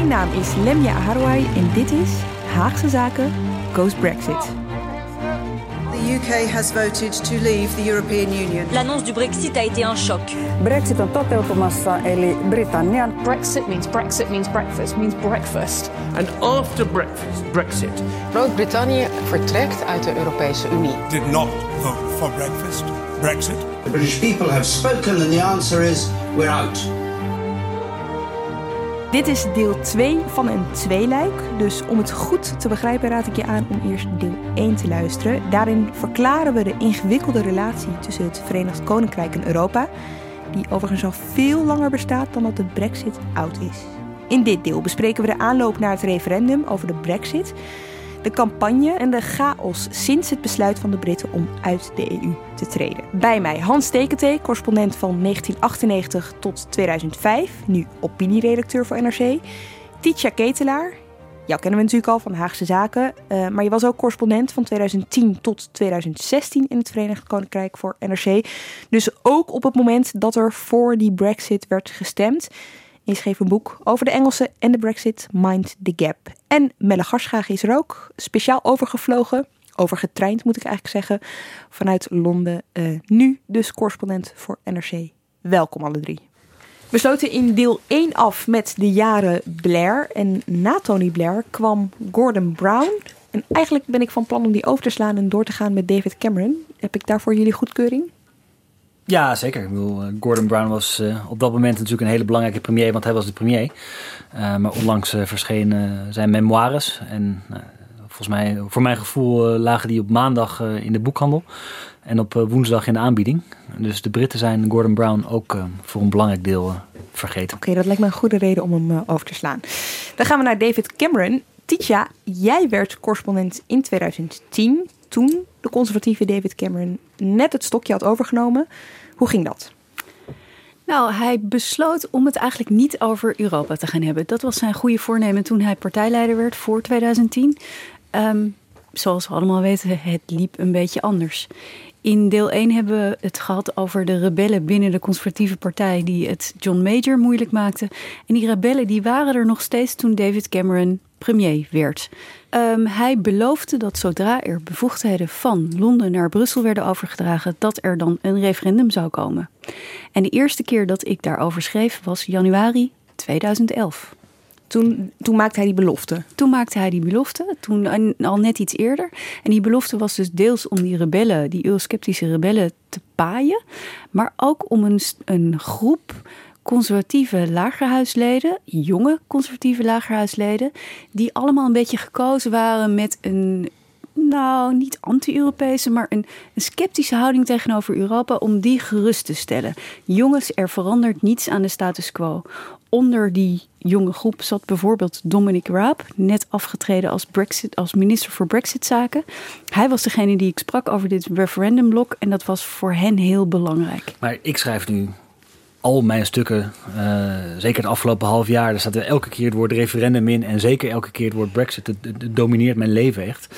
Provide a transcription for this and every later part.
Mijn naam is Lemia Aharouai en dit is Haagse Zaken Goes Brexit. The UK has voted to leave the European Union. L'annonce du Brexit a été un choc. Brexit on toteutumassa, eli Britannian Brexit means Brexit means breakfast means breakfast. And after breakfast, Brexit, Groot-Brittannië vertrekt uit de Europese Unie. did not vote for breakfast, Brexit. The British people have spoken and the answer is we're out. Dit is deel 2 van een tweeluik. Dus om het goed te begrijpen raad ik je aan om eerst deel 1 te luisteren. Daarin verklaren we de ingewikkelde relatie tussen het Verenigd Koninkrijk en Europa. Die overigens al veel langer bestaat dan dat de brexit oud is. In dit deel bespreken we de aanloop naar het referendum over de brexit. De campagne en de chaos sinds het besluit van de Britten om uit de EU te treden. Bij mij Hans Tekentee, correspondent van 1998 tot 2005, nu opinieredacteur voor NRC. Titia Ketelaar, jou kennen we natuurlijk al van Haagse Zaken, eh, maar je was ook correspondent van 2010 tot 2016 in het Verenigd Koninkrijk voor NRC. Dus ook op het moment dat er voor die Brexit werd gestemd. Je schreef een boek over de Engelsen en de Brexit, Mind the Gap. En Melle Garschaag is er ook, speciaal overgevlogen, overgetraind moet ik eigenlijk zeggen, vanuit Londen. Eh, nu dus correspondent voor NRC. Welkom alle drie. We sloten in deel 1 af met de jaren Blair. En na Tony Blair kwam Gordon Brown. En eigenlijk ben ik van plan om die over te slaan en door te gaan met David Cameron. Heb ik daarvoor jullie goedkeuring? Ja, zeker. Eh, Gordon Brown was eh, op dat moment natuurlijk een hele belangrijke premier, want hij was de premier. Eh, maar onlangs verschenen zijn memoires. En volgens mij, voor mijn gevoel, lagen die op maandag in de boekhandel. En op woensdag in de aanbieding. Dus de Britten zijn Gordon Brown ook voor een belangrijk deel vergeten. Oké, dat lijkt me een goede reden om hem over te slaan. Dan gaan we naar David Cameron. Titia, jij werd correspondent in 2010. Toen de conservatieve David Cameron net het stokje had overgenomen. Hoe ging dat? Nou, hij besloot om het eigenlijk niet over Europa te gaan hebben. Dat was zijn goede voornemen toen hij partijleider werd voor 2010. Um, zoals we allemaal weten, het liep een beetje anders. In deel 1 hebben we het gehad over de rebellen binnen de conservatieve partij die het John Major moeilijk maakten. En die rebellen die waren er nog steeds toen David Cameron premier werd. Um, hij beloofde dat zodra er bevoegdheden van Londen naar Brussel werden overgedragen, dat er dan een referendum zou komen. En de eerste keer dat ik daarover schreef was januari 2011. Toen, toen maakte hij die belofte? Toen maakte hij die belofte, toen al net iets eerder. En die belofte was dus deels om die rebellen, die eurosceptische rebellen, te paaien. Maar ook om een, een groep conservatieve lagerhuisleden, jonge conservatieve lagerhuisleden, die allemaal een beetje gekozen waren met een, nou niet anti-Europese, maar een, een, sceptische houding tegenover Europa, om die gerust te stellen. Jongens, er verandert niets aan de status quo. Onder die jonge groep zat bijvoorbeeld Dominic Raab, net afgetreden als, Brexit, als minister voor Brexit-zaken. Hij was degene die ik sprak over dit referendumblok en dat was voor hen heel belangrijk. Maar ik schrijf nu al mijn stukken, uh, zeker het afgelopen half jaar, daar staat er elke keer het woord referendum in en zeker elke keer het woord Brexit. Het, het, domineert mijn leven echt.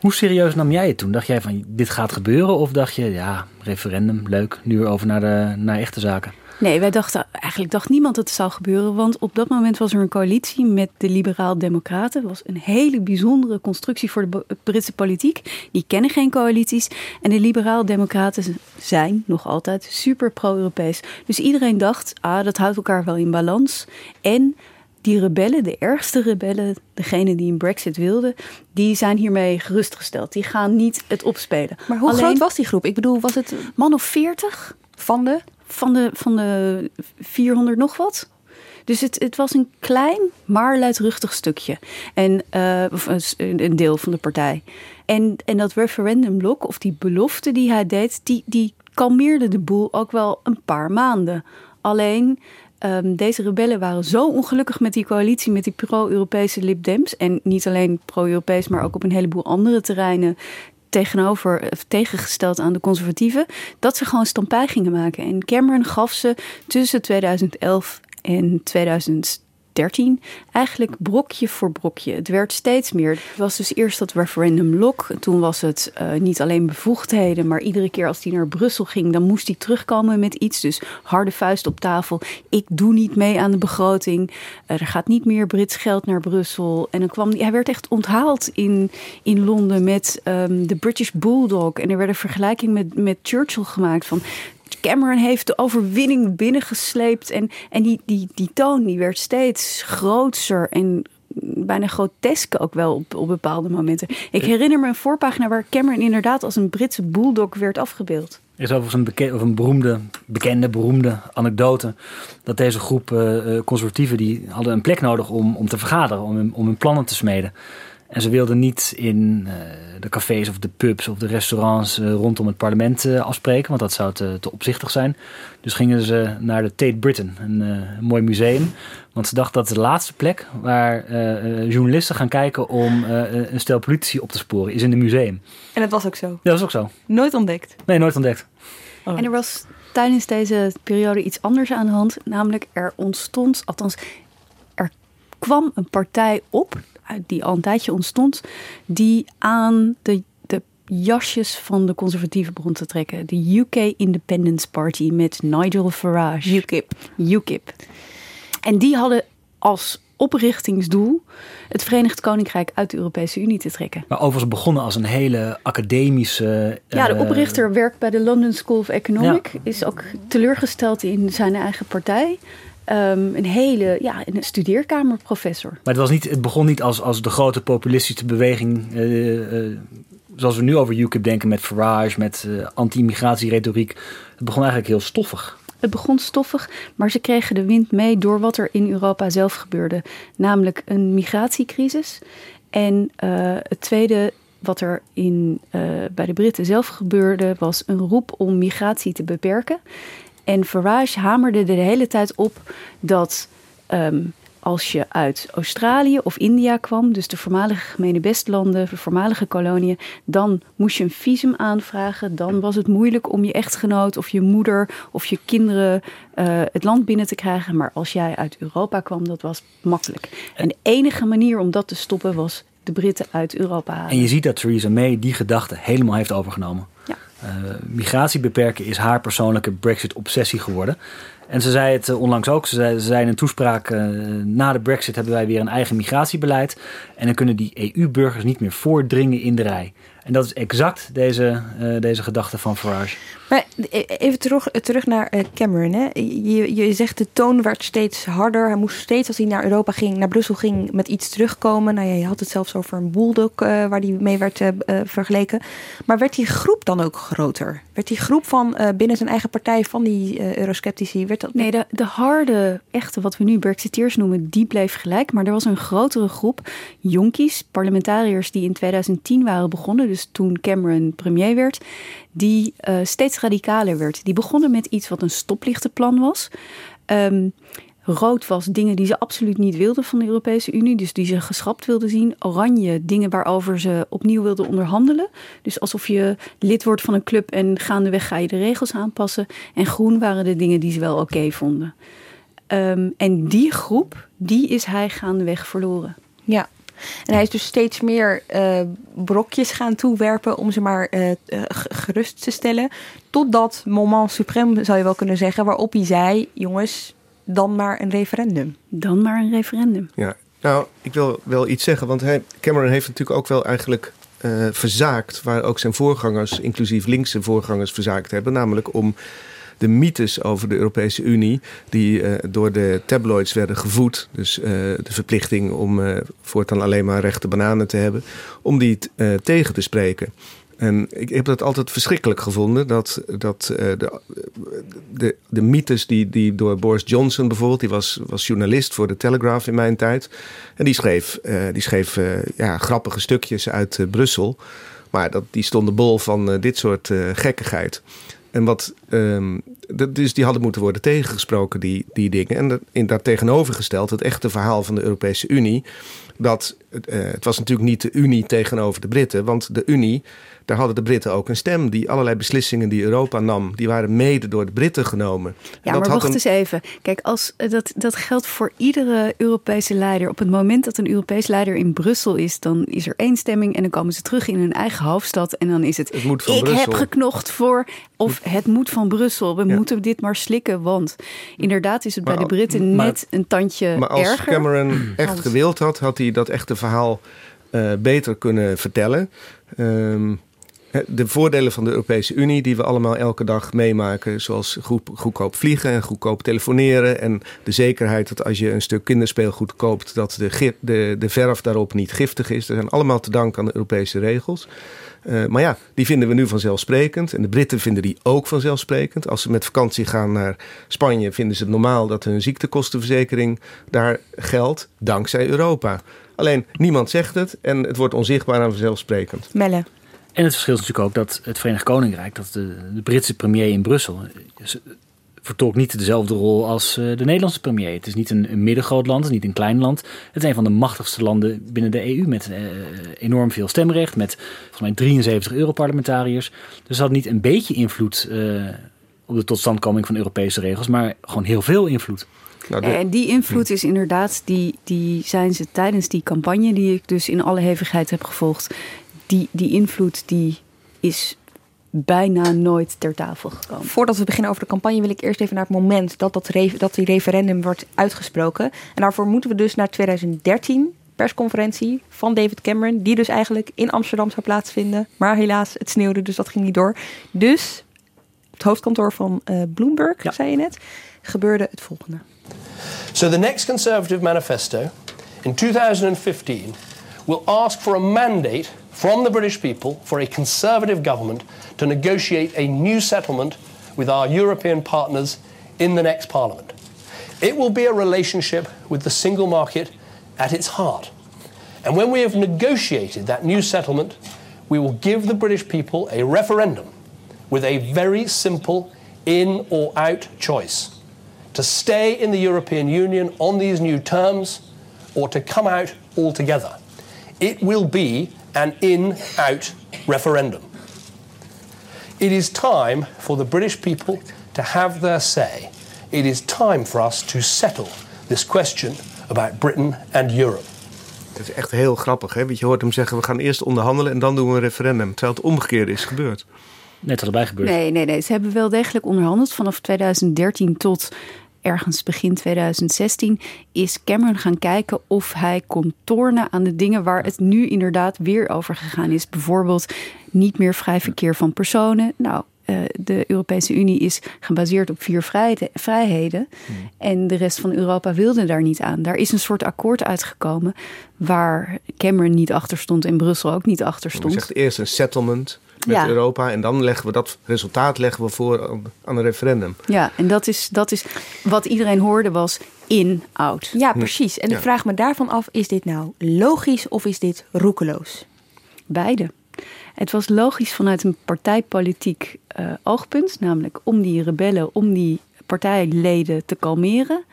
Hoe serieus nam jij het toen? Dacht jij van dit gaat gebeuren of dacht je ja, referendum, leuk, nu weer over naar, de, naar echte zaken? Nee, wij dachten, eigenlijk dacht niemand dat het zou gebeuren. Want op dat moment was er een coalitie met de liberaal-democraten. Dat was een hele bijzondere constructie voor de Britse politiek. Die kennen geen coalities. En de liberaal-democraten zijn nog altijd super pro-Europees. Dus iedereen dacht, ah, dat houdt elkaar wel in balans. En die rebellen, de ergste rebellen, degene die een brexit wilden, die zijn hiermee gerustgesteld. Die gaan niet het opspelen. Maar hoe groot was die groep? Ik bedoel, was het man of veertig? Van de? Van de, van de 400 nog wat. Dus het, het was een klein, maar luidruchtig stukje. En uh, een deel van de partij. En, en dat referendumblok, of die belofte die hij deed, die, die kalmeerde de boel ook wel een paar maanden. Alleen um, deze rebellen waren zo ongelukkig met die coalitie, met die pro-Europese Lib Dems. En niet alleen pro-Europees, maar ook op een heleboel andere terreinen tegenover, tegengesteld aan de conservatieven, dat ze gewoon stampij gingen maken. En Cameron gaf ze tussen 2011 en 2000 13 eigenlijk brokje voor brokje. Het werd steeds meer. Het was dus eerst dat referendum lock. Toen was het uh, niet alleen bevoegdheden, maar iedere keer als hij naar Brussel ging, dan moest hij terugkomen met iets. Dus harde vuist op tafel. Ik doe niet mee aan de begroting. Uh, er gaat niet meer Brits geld naar Brussel. En dan kwam hij, werd echt onthaald in, in Londen met um, de British Bulldog. En er werd een vergelijking met, met Churchill gemaakt van Cameron heeft de overwinning binnengesleept. En, en die, die, die toon die werd steeds groter en bijna grotesk ook wel op, op bepaalde momenten. Ik herinner me een voorpagina waar Cameron inderdaad als een Britse bulldog werd afgebeeld. Er is overigens een, beke of een beroemde, bekende, beroemde anekdote. Dat deze groep uh, conservatieven die hadden een plek nodig om, om te vergaderen, om, om hun plannen te smeden. En ze wilden niet in uh, de cafés of de pubs of de restaurants uh, rondom het parlement uh, afspreken, want dat zou te, te, opzichtig zijn. Dus gingen ze naar de Tate Britain, een, een mooi museum. Want ze dachten dat is de laatste plek waar journalisten gaan kijken om een stel politici op te sporen, is in een museum. En dat was ook zo? Ja, dat was ook zo. Nooit ontdekt? Nee, nooit ontdekt. Oh. En er was tijdens deze periode iets anders aan de hand, namelijk er ontstond, althans, er kwam een partij op die al een tijdje ontstond, die aan de, de jasjes van de conservatieven begon te trekken. De UK Independence Party met Nigel Farage. UKIP. UKIP. En die hadden als oprichtingsdoel het Verenigd Koninkrijk uit de Europese Unie te trekken. Maar overigens begonnen als een hele academische... Ja, de eh, oprichter werkt bij de London School of Economic. Is ook teleurgesteld in zijn eigen partij. Um, een hele ja, een studeerkamerprofessor. Maar het, was niet, het begon niet als, als de grote populistische beweging. Uh, uh, zoals we nu over UKIP denken met Farage, met uh, anti-immigratieretoriek. Het begon eigenlijk heel stoffig. Het begon stoffig, maar ze kregen de wind mee door wat er in Europa zelf gebeurde. Namelijk een migratiecrisis. En het tweede wat er in, bij de Britten zelf gebeurde, was een roep om migratie te beperken. En Farage hamerde er de hele tijd op dat ehm, als je uit Australië of India kwam, dus de voormalige gemene bestlanden, de voormalige koloniën, dan moest je een visum aanvragen. Dan was het moeilijk om je echtgenoot of je moeder of je kinderen uh, het land binnen te krijgen. Maar als jij uit Europa kwam, dat was makkelijk. En de enige manier om dat te stoppen was de Britten uit Europa halen. En je ziet dat Theresa May die gedachte helemaal heeft overgenomen. Uh, migratie beperken is haar persoonlijke Brexit-obsessie geworden. En ze zei het eh, onlangs ook. Ze zei, ze in een toespraak: uh, na de Brexit hebben wij weer een eigen migratiebeleid. En dan kunnen die EU-burgers niet meer voordringen in de rij. En dat is exact deze, deze gedachte van Farage. Maar e, even terug, terug naar uh, Cameron. Hè. Je, je zegt de toon werd steeds harder. Hij moest steeds als hij naar Europa ging, naar Brussel ging, met iets terugkomen. Nou ja, je had het zelfs over een bulldog uh, waar hij mee werd vergeleken. Maar werd die groep dan ook groter? Werd die groep van binnen zijn eigen partij van die eurosceptici, werd dat... Nee, de, de harde, echte, wat we nu Brexiteers noemen, die bleef gelijk. Maar er was een grotere groep jonkies, parlementariërs die in 2010 waren begonnen dus toen Cameron premier werd, die uh, steeds radicaler werd. Die begonnen met iets wat een stoplichtenplan was. Um, Rood was dingen die ze absoluut niet wilden van de Europese Unie, dus die ze geschrapt wilden zien. Oranje, dingen waarover ze opnieuw wilden onderhandelen. Dus alsof je lid wordt van een club en gaandeweg ga je de regels aanpassen. En groen waren de dingen die ze wel oké vonden. Um, en die groep, die is hij gaandeweg verloren. Ja, en hij is dus steeds meer uh, brokjes gaan toewerpen om ze maar uh, gerust te stellen. Tot dat moment suprême, zou je wel kunnen zeggen, waarop hij zei: jongens, dan maar een referendum. Dan maar een referendum. Ja, nou, ik wil wel iets zeggen, want hij, Cameron heeft natuurlijk ook wel eigenlijk uh, verzaakt, waar ook zijn voorgangers, inclusief linkse voorgangers, verzaakt hebben, namelijk om de mythes over de Europese Unie, die uh, door de tabloids werden gevoed, dus uh, de verplichting om uh, voortaan alleen maar rechte bananen te hebben, om die tegen te spreken. En ik heb dat altijd verschrikkelijk gevonden. Dat, dat de, de, de mythes die, die door Boris Johnson bijvoorbeeld, die was, was journalist voor de Telegraph in mijn tijd. En die schreef, die schreef ja, grappige stukjes uit Brussel. Maar dat, die stonden bol van dit soort gekkigheid. En wat, um, dus die hadden moeten worden tegengesproken, die, die dingen. En dat, in dat tegenovergesteld, het echte verhaal van de Europese Unie. Dat uh, het was natuurlijk niet de Unie tegenover de Britten, want de Unie daar hadden de Britten ook een stem. Die allerlei beslissingen die Europa nam, die waren mede door de Britten genomen. Ja, maar wacht eens even. Kijk, als, eh, dat, dat geldt voor iedere Europese leider. Op het moment dat een Europees leider in Brussel is, dan is er één stemming en dan komen ze terug in hun eigen hoofdstad. En dan is het, het moet van ik Brussel. heb geknocht voor, of het moet van Brussel. We Ja. moeten dit maar slikken, want inderdaad is het bij de Britten maar- net een tandje Maar als erger. Cameron echt gewild had, had hij dat echte verhaal eh, beter kunnen vertellen. Ehm, de voordelen van de Europese Unie, die we allemaal elke dag meemaken, zoals goed, goedkoop vliegen en goedkoop telefoneren. En de zekerheid dat als je een stuk kinderspeelgoed koopt, dat de, de, de verf daarop niet giftig is. Dat zijn allemaal te danken aan de Europese regels. Eh, maar ja, die vinden we nu vanzelfsprekend. En de Britten vinden die ook vanzelfsprekend. Als ze met vakantie gaan naar Spanje, vinden ze het normaal dat hun ziektekostenverzekering daar geldt, dankzij Europa. Alleen niemand zegt het en het wordt onzichtbaar en vanzelfsprekend. Melle. En het verschil is natuurlijk ook dat het Verenigd Koninkrijk, dat de, de Britse premier in Brussel, eh, vertolkt niet dezelfde rol als eh, de Nederlandse premier. Het is niet een, een middengroot land, het is niet een klein land. Het is een van de machtigste landen binnen de EU met eh, enorm veel stemrecht, met volgens mij 73 Europarlementariërs. Dus dat had niet een beetje invloed eh, op de totstandkoming van Europese regels, maar gewoon heel veel invloed. Nou, En die invloed is inderdaad, die, die zijn ze tijdens die campagne, die ik dus in alle hevigheid heb gevolgd, die, die invloed die is bijna nooit ter tafel gekomen. Voordat we beginnen over de campagne wil ik eerst even naar het moment dat, dat, re- dat die referendum wordt uitgesproken. En daarvoor moeten we dus naar 2013 persconferentie van David Cameron, die dus eigenlijk in Amsterdam zou plaatsvinden. Maar helaas, het sneeuwde, dus dat ging niet door. Dus het hoofdkantoor van eh, Bloomberg, zei je net, gebeurde het volgende. So the next Conservative manifesto in 2015 will ask for a mandate from the British people for a Conservative government to negotiate a new settlement with our European partners in the next Parliament. It will be a relationship with the single market at its heart. And when we have negotiated that new settlement, we will give the British people a referendum with a very simple in or out choice to stay in the European Union on these new terms or to come out altogether. It will be an in out referendum. It is time for the British people to have their say. It is time for us to settle this question about Britain and Europe. Het is echt heel grappig, hè? Want je hoort hem zeggen, we gaan eerst onderhandelen en dan doen we een referendum. Terwijl het omgekeerde is gebeurd. Net allebei gebeurd. Nee, nee, nee. Ze hebben wel degelijk onderhandeld. Vanaf 2013 tot ergens begin 2016 is Cameron gaan kijken of hij kon tornen aan de dingen waar het nu inderdaad weer over gegaan is. Bijvoorbeeld niet meer vrij verkeer van personen. Nou, eh, de Europese Unie is gebaseerd op vier vrijheden. En de rest van Europa wilde daar niet aan. Daar is een soort akkoord uitgekomen waar Cameron niet achter stond en Brussel ook niet achter Je stond. zegt eerst een settlement met Ja. Europa en dan leggen we dat resultaat leggen we voor aan- aan een referendum. Ja, en dat is, dat is wat iedereen hoorde was in-out. Ja, precies. En ik vraag me daarvan af, is dit nou logisch of is dit roekeloos? Beide. Het was logisch vanuit een partijpolitiek eh, oogpunt, namelijk om die rebellen, om die partijleden te kalmeren.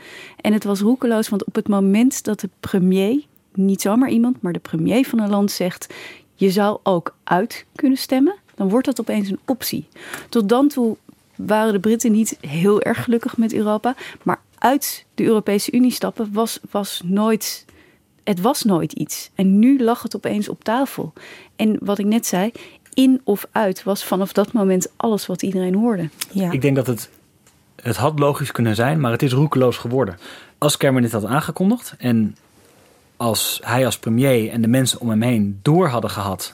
En het was roekeloos, want op het moment dat de premier, niet zomaar iemand, maar de premier van een land zegt: je zou ook uit kunnen stemmen, dan wordt dat opeens een optie. Tot dan toe waren de Britten niet heel erg gelukkig met Europa, maar uit de Europese Unie stappen was, was nooit het was nooit iets. En nu lag het opeens op tafel. En wat ik net zei, in of uit was vanaf dat moment alles wat iedereen hoorde. Ja. Ik denk dat het, het had logisch kunnen zijn, maar het is roekeloos geworden. Als Cameron dit had aangekondigd en als hij als premier en de mensen om hem heen door hadden gehad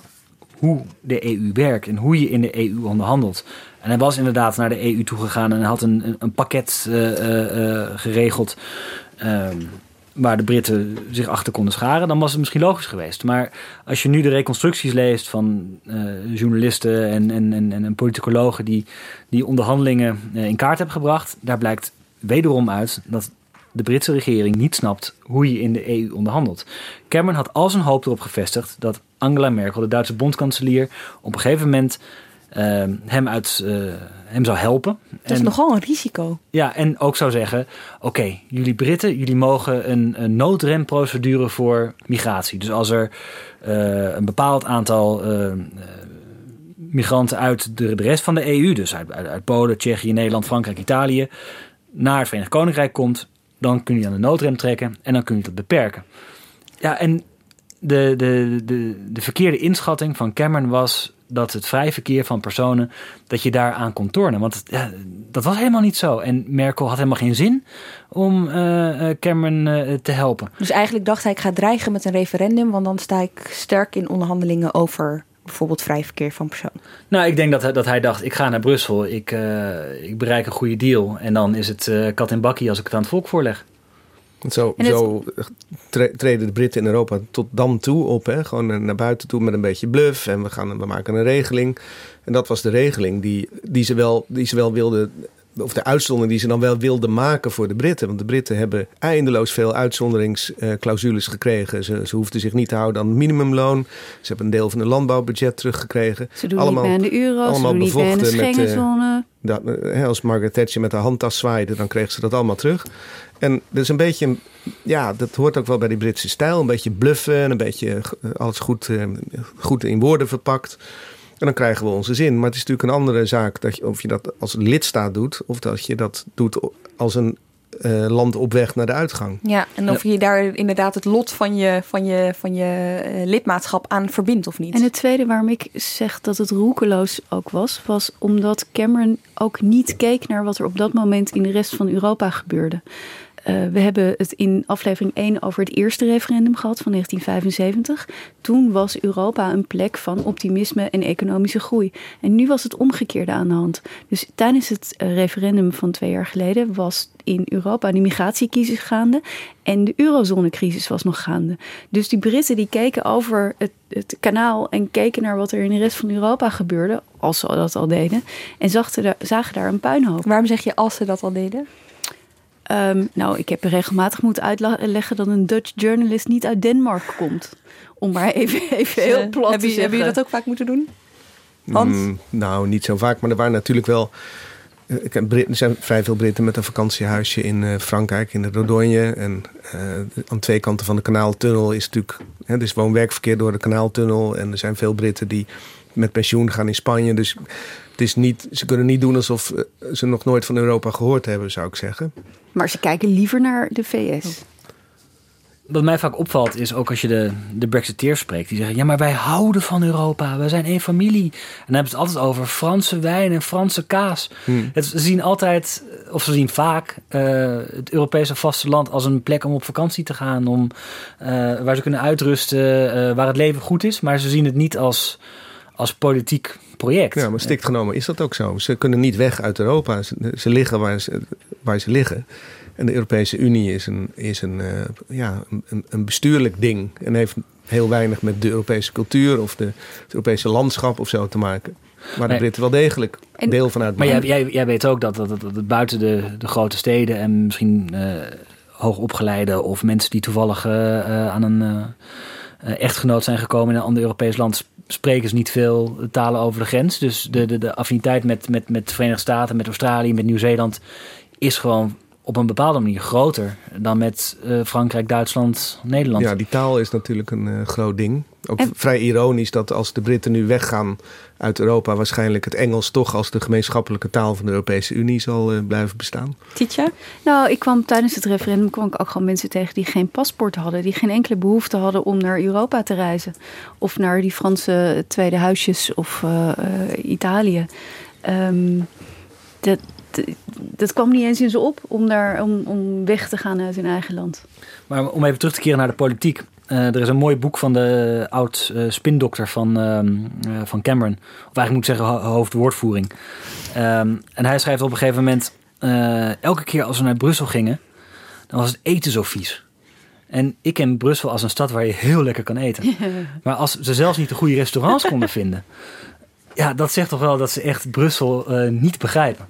hoe de EU werkt en hoe je in de EU onderhandelt. En hij was inderdaad naar de EU toegegaan en had een, een, pakket eh, eh, eh, geregeld ehm, waar de Britten zich achter konden scharen, dan was het misschien logisch geweest. Maar als je nu de reconstructies leest van journalisten en, en, en, en politicologen die die onderhandelingen in kaart hebben gebracht, daar blijkt wederom uit dat de Britse regering niet snapt hoe je in de EU onderhandelt. Cameron had al zijn hoop erop gevestigd dat Angela Merkel, de Duitse bondskanselier, op een gegeven moment ehm, hem, uit, eh, hem zou helpen. Dat is En- nogal een risico. ja, en ook zou zeggen: oké, jullie Britten, jullie mogen een, een noodremprocedure voor migratie. Dus als er eh, een bepaald aantal eh, eh, migranten uit de, de rest van de EU, dus uit, uit, uit Polen, Tsjechië, Nederland, Frankrijk, Italië, naar het Verenigd Koninkrijk komt, dan kun je aan de noodrem trekken en dan kun je dat beperken. Ja, en de, de, de, de verkeerde inschatting van Cameron was dat het vrij verkeer van personen, dat je daaraan kon tornen. Want ja, dat was helemaal niet zo. En Merkel had helemaal geen zin om eh, eh, Cameron eh, te helpen. Dus eigenlijk dacht hij, ik ga dreigen met een referendum, want dan sta ik sterk in onderhandelingen over bijvoorbeeld vrij verkeer van personen. Nou, ik denk dat hij, dat hij dacht, ik ga naar Brussel, ik, ik bereik een goede deal. En dan is het kat en bakkie als ik het aan het volk voorleg. Zo, het- zo tre- treden de Britten in Europa tot dan toe op. Hè? Gewoon eh, naar buiten toe met een beetje bluff. En we, gaan, we maken een regeling. En dat was de regeling die, die, ze wel, die ze wel wilden... Of de uitzondering die ze dan wel wilden maken voor de Britten. Want de Britten hebben eindeloos veel uitzonderingsclausules gekregen. Ze, ze hoefden zich niet te houden aan het minimumloon. Ze hebben een deel van het landbouwbudget teruggekregen. Ze doen niet mee aan de euro, ze doen niet aan de met, eh, Schengenzone. dat, eh, als Margaret Thatcher met haar handtas zwaaide, dan kreeg ze dat allemaal terug. En dat is een beetje, ja, dat hoort ook wel bij die Britse stijl. Een beetje bluffen en een beetje eh, alles goed, goed in woorden verpakt. En dan krijgen we onze zin. Maar het is natuurlijk een andere zaak dat je, of je dat als lidstaat doet, of dat je dat doet als een eh, land op weg naar de uitgang. Ja, en of je daar inderdaad het lot van je, van je, van je eh, lidmaatschap aan verbindt of niet. En het tweede waarom ik zeg dat het roekeloos ook was, was omdat Cameron ook niet keek naar wat er op dat moment in de rest van Europa gebeurde. Eh, we hebben het in aflevering 1 over het eerste referendum gehad van 1975. Toen was Europa een plek van optimisme en economische groei. En nu was het omgekeerde aan de hand. Dus tijdens het eh, referendum van twee jaar geleden was in Europa de migratiecrisis gaande en de eurozonecrisis was nog gaande. Dus die Britten die keken over het, kanaal en keken naar wat er in de rest van Europa gebeurde, als ze dat al deden, en zagen daar, zagen daar een puinhoop. Waarom zeg je als ze dat al deden? Ehm, nou, ik heb regelmatig moeten uitleggen dat een Dutch journalist niet uit Denemarken komt. Om maar even, even heel plat te zeggen. hebben jullie dat ook vaak moeten doen? Hans? Mm, nou, niet zo vaak, maar er waren natuurlijk wel. eh, Er zijn vrij veel Britten met een vakantiehuisje in eh, Frankrijk, in de Dordogne. En eh, aan twee kanten van de kanaaltunnel is natuurlijk. Hè, er is woon-werkverkeer door de kanaaltunnel. En er zijn veel Britten die met pensioen gaan in Spanje. Dus het is niet, ze kunnen niet doen alsof eh, ze nog nooit van Europa gehoord hebben, zou ik zeggen. Maar ze kijken liever naar de VS. Wat mij vaak opvalt is ook als je de, de Brexiteers spreekt. Die zeggen, ja maar wij houden van Europa. We zijn één familie. En dan hebben ze het altijd over Franse wijn en Franse kaas. Hmm. Het, ze zien altijd, of ze zien vaak eh, het Europese vasteland als een plek om op vakantie te gaan. Om, eh, waar ze kunnen uitrusten, eh, waar het leven goed is. Maar ze zien het niet als, als politiek project. Ja, maar stikt genomen is dat ook zo. Ze kunnen niet weg uit Europa. Ze, ze liggen waar ze, waar ze liggen. En de Europese Unie is een, is een, eh, ja, een, een bestuurlijk ding. En heeft heel weinig met de Europese cultuur of de, het Europese landschap of zo te maken. Waar de Nee. Britten wel degelijk deel van Maar jij, jij, jij weet ook dat, dat, dat, dat buiten de, de grote steden en misschien eh hoogopgeleide of mensen die toevallig eh, aan een echtgenoot zijn gekomen in een ander Europees land, sp- spreken ze niet veel talen over de grens. Dus de, de, de affiniteit met, met, met de Verenigde Staten, met Australië, met Nieuw-Zeeland is gewoon op een bepaalde manier groter dan met eh, Frankrijk, Duitsland, Nederland. Ja, die taal is natuurlijk een eh, groot ding. Ook En- vrij ironisch dat als de Britten nu weggaan uit Europa, waarschijnlijk het Engels toch als de gemeenschappelijke taal van de Europese Unie zal eh, blijven bestaan. Tietja? Nou, ik kwam tijdens het referendum kwam ik ook gewoon mensen tegen die geen paspoort hadden, die geen enkele behoefte hadden om naar Europa te reizen. Of naar die Franse tweede huisjes of eh, eh, Italië. Ehm, dat, dat kwam niet eens in ze op om, daar, om, om weg te gaan uit hun eigen land. Maar om even terug te keren naar de politiek. Eh, er is een mooi boek van de oud eh, spindokter van, ehm, eh, van Cameron. Of eigenlijk moet ik zeggen ho- hoofdwoordvoering. Ehm, en hij schrijft op een gegeven moment... elke keer als we naar Brussel gingen, dan was het eten zo vies. En ik ken Brussel als een stad waar je heel lekker kan eten. Maar als ze zelfs niet de goede restaurants konden vinden... Ja, dat zegt toch wel dat ze echt Brussel niet begrijpen.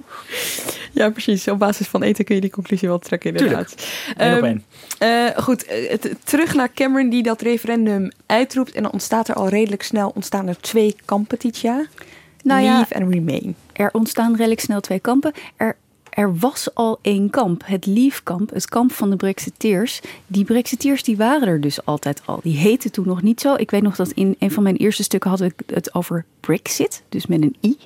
Ja, precies. Op basis van eten kun je die conclusie wel trekken, inderdaad. Op Ehm, eh, goed, eh, het- terug naar Cameron die dat referendum uitroept. En dan ontstaat er al redelijk snel ontstaan er twee kampen, Tietja. Nou ja, Leave en Remain. Er ontstaan redelijk snel twee kampen. Er, er was al één kamp, het Leave-kamp, het kamp van de Brexiteers. Die Brexiteers die waren er dus altijd al. Die heten toen nog niet zo. Ik weet nog dat in een van mijn eerste stukken hadden we het over Brexit, dus met een I,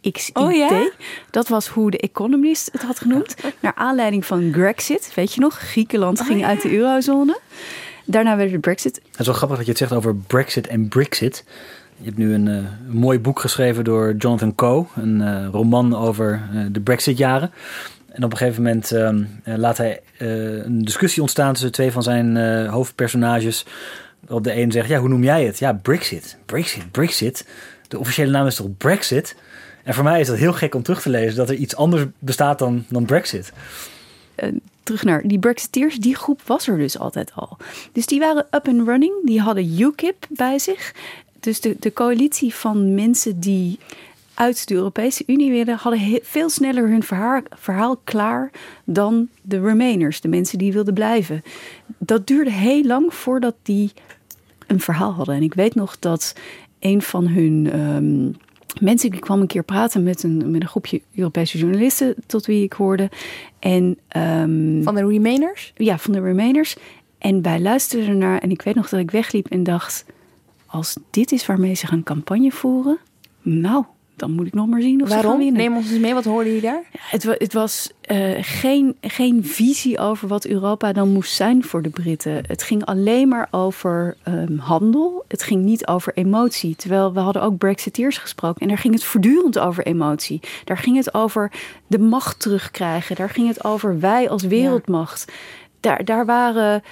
B-R-I-X-I-T. Oh ja? Dat was hoe de Economist het had genoemd. Naar aanleiding van Grexit, weet je nog? Griekenland ging uit de eurozone. Daarna werd het Brexit. Het is wel grappig dat je het zegt over Brexit en Brexit. Je hebt nu een, eh, een mooi boek geschreven door Jonathan Coe, een eh, roman over eh, de Brexit-jaren. En op een gegeven moment ehm, eh, laat hij eh, een discussie ontstaan tussen twee van zijn eh, hoofdpersonages. Waarop de een zegt, ja, hoe noem jij het? Ja, Brexit. Brexit, Brexit. De officiële naam is toch Brexit? En voor mij is dat heel gek om terug te lezen dat er iets anders bestaat dan, dan Brexit. eh, terug naar die Brexiteers, die groep was er dus altijd al. Dus die waren up and running, die hadden UKIP bij zich. Dus de, de coalitie van mensen die uit de Europese Unie willen, hadden veel sneller hun verhaal, verhaal klaar dan de Remainers, de mensen die wilden blijven. Dat duurde heel lang voordat die een verhaal hadden. En ik weet nog dat een van hun ehm, mensen, die kwam een keer praten met een, met een groepje Europese journalisten, tot wie ik hoorde. En, ehm, Van de Remainers? ja, van de Remainers. En wij luisterden ernaar en ik weet nog dat ik wegliep en dacht... als dit is waarmee ze gaan campagne voeren... nou, dan moet ik nog maar zien of ze gaan Waarom? winnen. Neem ons eens mee, wat hoorden jullie daar? Het, het was eh, geen, geen visie over wat Europa dan moest zijn voor de Britten. Het ging alleen maar over ehm, handel. Het ging niet over emotie. Terwijl we hadden ook Brexiteers gesproken. En daar ging het voortdurend over emotie. Daar ging het over de macht terugkrijgen. Daar ging het over wij als wereldmacht. Daar, daar waren...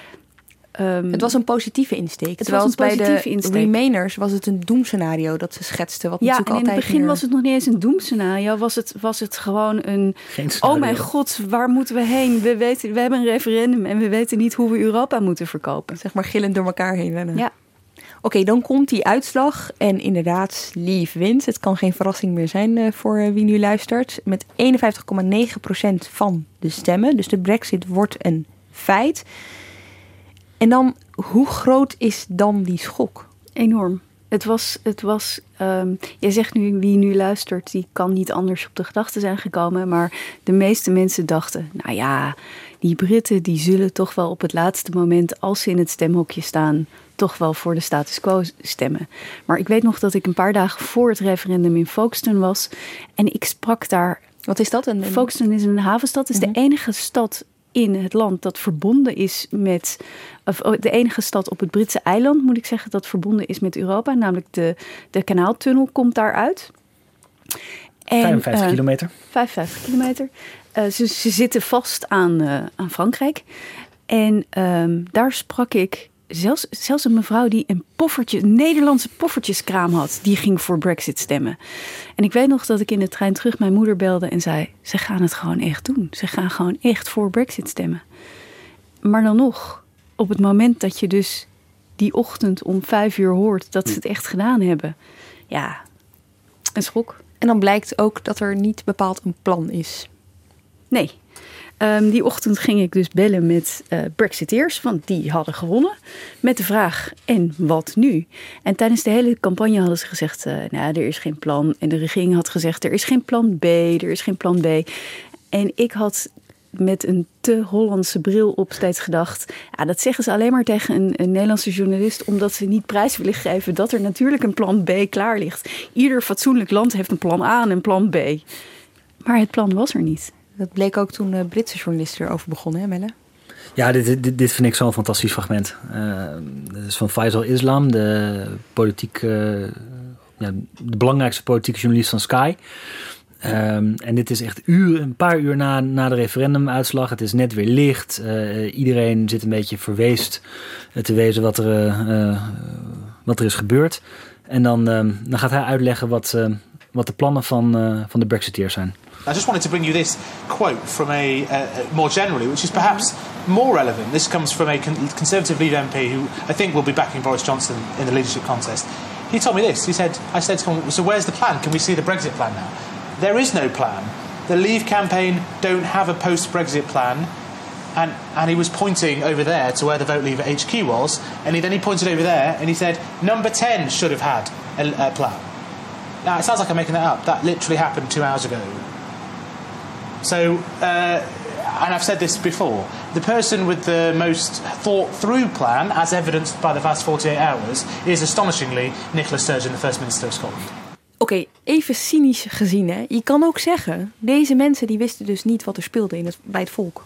ehm, Het was een positieve insteek. Het terwijl was een bij de insteek. Remainers was het een doemscenario dat ze schetsten. Wat Ja, en in het begin meer- was het nog niet eens een doemscenario. Was het, was het gewoon een... Geen Oh mijn god, waar moeten we heen? We, weten, we hebben een referendum en we weten niet hoe we Europa moeten verkopen. Zeg maar gillend door elkaar heen rennen. Ja. Oké, dan komt die uitslag. En inderdaad, Leave wint. Het kan geen verrassing meer zijn eh, voor eh, wie nu luistert. Met 51,9% van de stemmen. Dus de brexit wordt een feit. En dan, hoe groot is dan die schok? Enorm. Het was, het was ehm, jij zegt nu, wie nu luistert, die kan niet anders op de gedachte zijn gekomen. Maar de meeste mensen dachten, nou ja, die Britten die zullen toch wel op het laatste moment, als ze in het stemhokje staan, toch wel voor de status quo stemmen. Maar ik weet nog dat ik een paar dagen voor het referendum in Folkestone was. En ik sprak daar. Wat is dat? Een, Folkestone is een havenstad. Het is de enige stad in het land dat verbonden is met. Of oh, de enige stad op het Britse eiland, moet ik zeggen, dat verbonden is met Europa. Namelijk de, de kanaaltunnel komt daaruit. En, 55 eh, kilometer. 55 kilometer. Eh, ze, ze zitten vast aan, eh, aan Frankrijk. En ehm, daar sprak ik zelfs, zelfs een mevrouw die een poffertje, een Nederlandse poffertjeskraam had, die ging voor Brexit stemmen. En ik weet nog dat ik in de trein terug mijn moeder belde en zei: Ze gaan het gewoon echt doen. Ze gaan gewoon echt voor Brexit stemmen. Maar dan nog, op het moment dat je dus die ochtend om vijf uur hoort dat ze het echt gedaan hebben, ja, een schok. En dan blijkt ook dat er niet bepaald een plan is. Nee. Ehm, die ochtend ging ik dus bellen met eh Brexiteers, want die hadden gewonnen. Met de vraag, en wat nu? En tijdens de hele campagne hadden ze gezegd, eh, nou, er is geen plan. En de regering had gezegd, er is geen plan B, er is geen plan B. En ik had met een te Hollandse bril op steeds gedacht... Ja, dat zeggen ze alleen maar tegen een, een Nederlandse journalist... omdat ze niet prijs willen geven dat er natuurlijk een plan B klaar ligt. Ieder fatsoenlijk land heeft een plan A en een plan B. Maar het plan was er niet. Dat bleek ook toen Britse journalisten erover begonnen, hè Melle? Ja, dit, dit, vind ik zo'n fantastisch fragment. Uh, is van Faisal Islam, de, politiek, uh, ja, de belangrijkste politieke journalist van Sky. Um, en dit is echt uur, een paar uur na, na de referendumuitslag. Het is net weer licht. Uh, iedereen zit een beetje verweest te wezen wat er, wat er is gebeurd. En dan, um, dan gaat hij uitleggen wat, wat de plannen van, van de Brexiteers zijn. I just wanted to bring you this quote from a uh, more generally, which is perhaps more relevant. This comes from a con- Conservative leader MP who I think will be backing Boris Johnson in the leadership contest. He told me this. He said, "I said to him, so where's the plan? Can we see the Brexit plan now?" There is no plan. The Leave campaign don't have a post-Brexit plan. And, and he was pointing over there to where the Vote Leave HQ was, and he, then he pointed over there and he said, number 10 should have had a, a plan. Now, it sounds like I'm making that up. That literally happened two hours ago. So, uh, and I've said this before, the person with the most thought through plan, as evidenced by the past 48 hours, is astonishingly Nicola Sturgeon, the First Minister of Scotland. Oké, even cynisch gezien, hè. Je kan ook zeggen, deze mensen die wisten dus niet wat er speelde in het, bij het volk.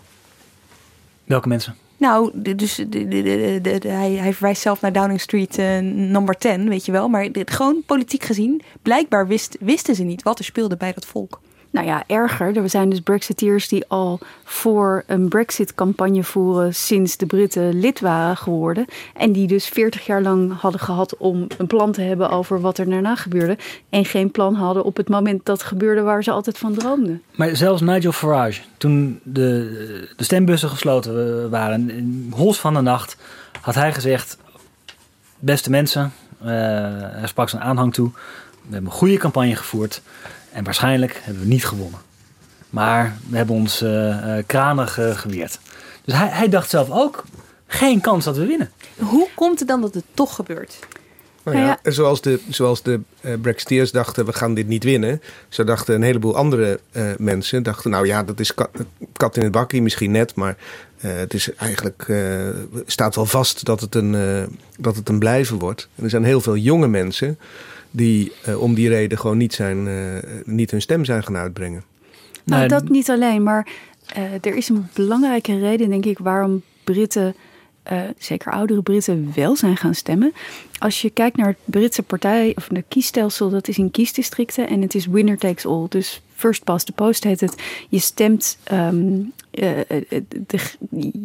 Welke mensen? Nou, dus de, de, de, de- de- hij, hij verwijst zelf naar Downing Street eh, number 10, weet je wel. Maar dit, gewoon politiek gezien, blijkbaar wist, wisten ze niet wat er speelde bij dat volk. Nou ja, erger. Er zijn dus Brexiteers die al voor een Brexit-campagne voeren sinds de Britten lid waren geworden. En die dus 40 jaar lang hadden gehad om een plan te hebben over wat er daarna gebeurde. En geen plan hadden op het moment dat gebeurde waar ze altijd van droomden. Maar zelfs Nigel Farage, toen de, de stembussen gesloten eh, waren, in hols van de nacht, had hij gezegd: Beste mensen, eh, hij sprak zijn aanhang toe. We hebben een goede campagne gevoerd en waarschijnlijk hebben we niet gewonnen. Maar we hebben ons eh, eh, kranig geweerd. Dus hij, hij dacht zelf ook: geen kans dat we winnen. Hoe komt het dan dat het toch gebeurt? Nou ja, Zoals de, zoals de eh, Brexiteers dachten, we gaan dit niet winnen. Zo dachten een heleboel andere eh, mensen. Dachten, nou ja, dat is kat, kat in het bakkie misschien net. Maar eh, het is eigenlijk, eh, staat wel vast dat het, een, eh, dat het een blijven wordt. En er zijn heel veel jonge mensen die eh, om die reden gewoon niet, zijn, eh, niet hun stem zijn gaan uitbrengen. Nou, dat niet alleen, maar eh, er is een belangrijke reden, denk ik, waarom Britten, eh, zeker oudere Britten, wel zijn gaan stemmen. Als je kijkt naar het Britse partij, of de kiesstelsel, dat is in kiesdistricten en het is winner takes all. Dus first past the post heet het. Je stemt, ehm, eh, eh, de,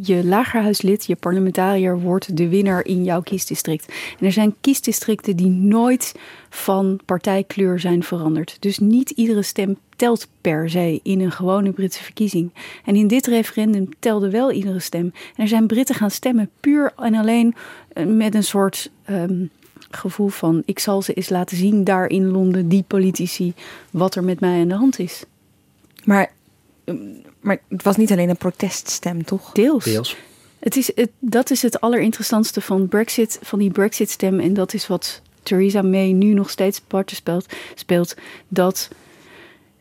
je lagerhuislid, je parlementariër wordt de winnaar in jouw kiesdistrict. En er zijn kiesdistricten die nooit van partijkleur zijn veranderd. Dus niet iedere stem telt per se in een gewone Britse verkiezing. En in dit referendum telde wel iedere stem. En er zijn Britten gaan stemmen puur en alleen eh, met een soort ehm, gevoel van... ik zal ze eens laten zien daar in Londen, die politici, wat er met mij aan de hand is. Maar, maar het was niet alleen een proteststem, toch? Deels. Deels. Het is, het, dat is het allerinteressantste van Brexit, van die Brexit-stem. En dat is wat Theresa May nu nog steeds parten speelt, speelt. Dat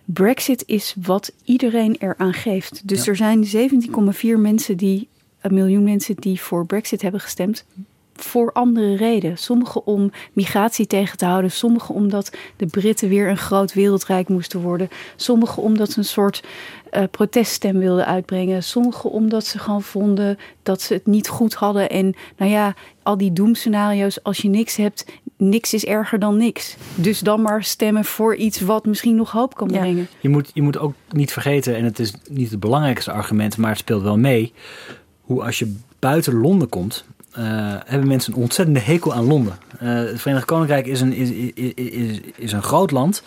Brexit is wat iedereen eraan geeft. Dus Ja. er zijn 17,4 mensen die, een miljoen mensen die voor Brexit hebben gestemd. Voor andere redenen. Sommige om migratie tegen te houden. Sommige omdat de Britten weer een groot wereldrijk moesten worden. Sommige omdat ze een soort eh, proteststem wilden uitbrengen. Sommige omdat ze gewoon vonden dat ze het niet goed hadden. En nou ja, al die doemscenario's. Als je niks hebt, niks is erger dan niks. Dus dan maar stemmen voor iets wat misschien nog hoop kan brengen. Je moet, je moet ook niet vergeten, en het is niet het belangrijkste argument, maar het speelt wel mee. Hoe als je buiten Londen komt, eh, hebben mensen een ontzettende hekel aan Londen. Eh, het Verenigd Koninkrijk is een, is, is, is, een groot land,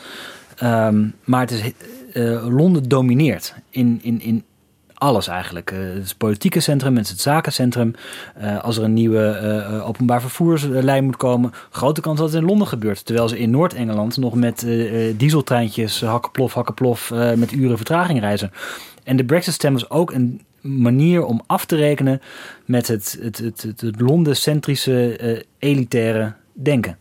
ehm, maar het is, eh, Londen domineert in, in, in alles eigenlijk. Het is politieke centrum, het is het zakencentrum. Als er een nieuwe openbaar vervoerslijn moet komen, grote kans dat het in Londen gebeurt. Terwijl ze in Noord-Engeland nog met dieseltreintjes, hakkenplof, hakkenplof, eh, met uren vertraging reizen. En de Brexit-stem is ook een manier om af te rekenen met het, het, het, het, het Londen-centrische, eh, elitaire denken.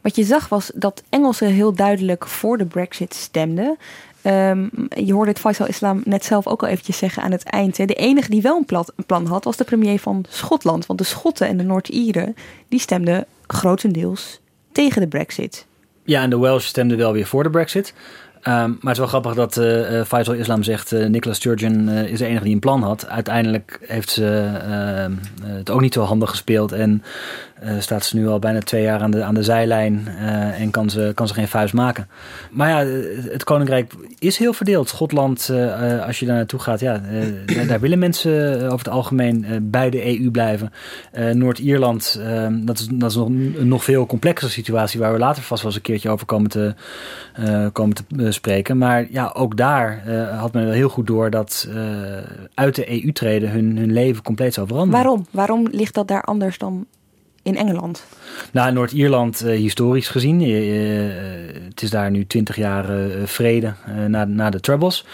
Wat je zag was dat Engelsen heel duidelijk voor de Brexit stemden. Ehm, je hoorde het Faisal Islam net zelf ook al eventjes zeggen aan het eind. Hè. De enige die wel een, plat- een plan had, was de premier van Schotland. Want de Schotten en de Noord-Ieren, die stemden grotendeels tegen de Brexit. Ja, en de Welsh stemden wel weer voor de Brexit. Ehm, maar het is wel grappig dat eh eh, Faisal Islam zegt... eh Nicola Sturgeon is de enige die een plan had. Uiteindelijk heeft ze ehm, eh, het ook niet zo handig gespeeld. En eh, staat ze nu al bijna twee jaar aan de, aan de zijlijn... eh, en kan ze, kan ze geen vuist maken. Maar ja, het Koninkrijk is heel verdeeld. Schotland, eh, als je daar naartoe gaat... Ja, daar, willen mensen over het algemeen bij de EU blijven. Noord-Ierland, ehm, dat is, dat is nog een nog veel complexere situatie... waar we later vast wel eens een keertje over komen te, komen te spreken. Maar ja, ook daar had men wel heel goed door... dat uit de EU treden hun, hun leven compleet zou veranderen. Waarom? Waarom ligt dat daar anders dan in Engeland? Nou, in Noord-Ierland, eh, historisch gezien, eh, eh, het is daar nu twintig jaar vrede na, na de Troubles.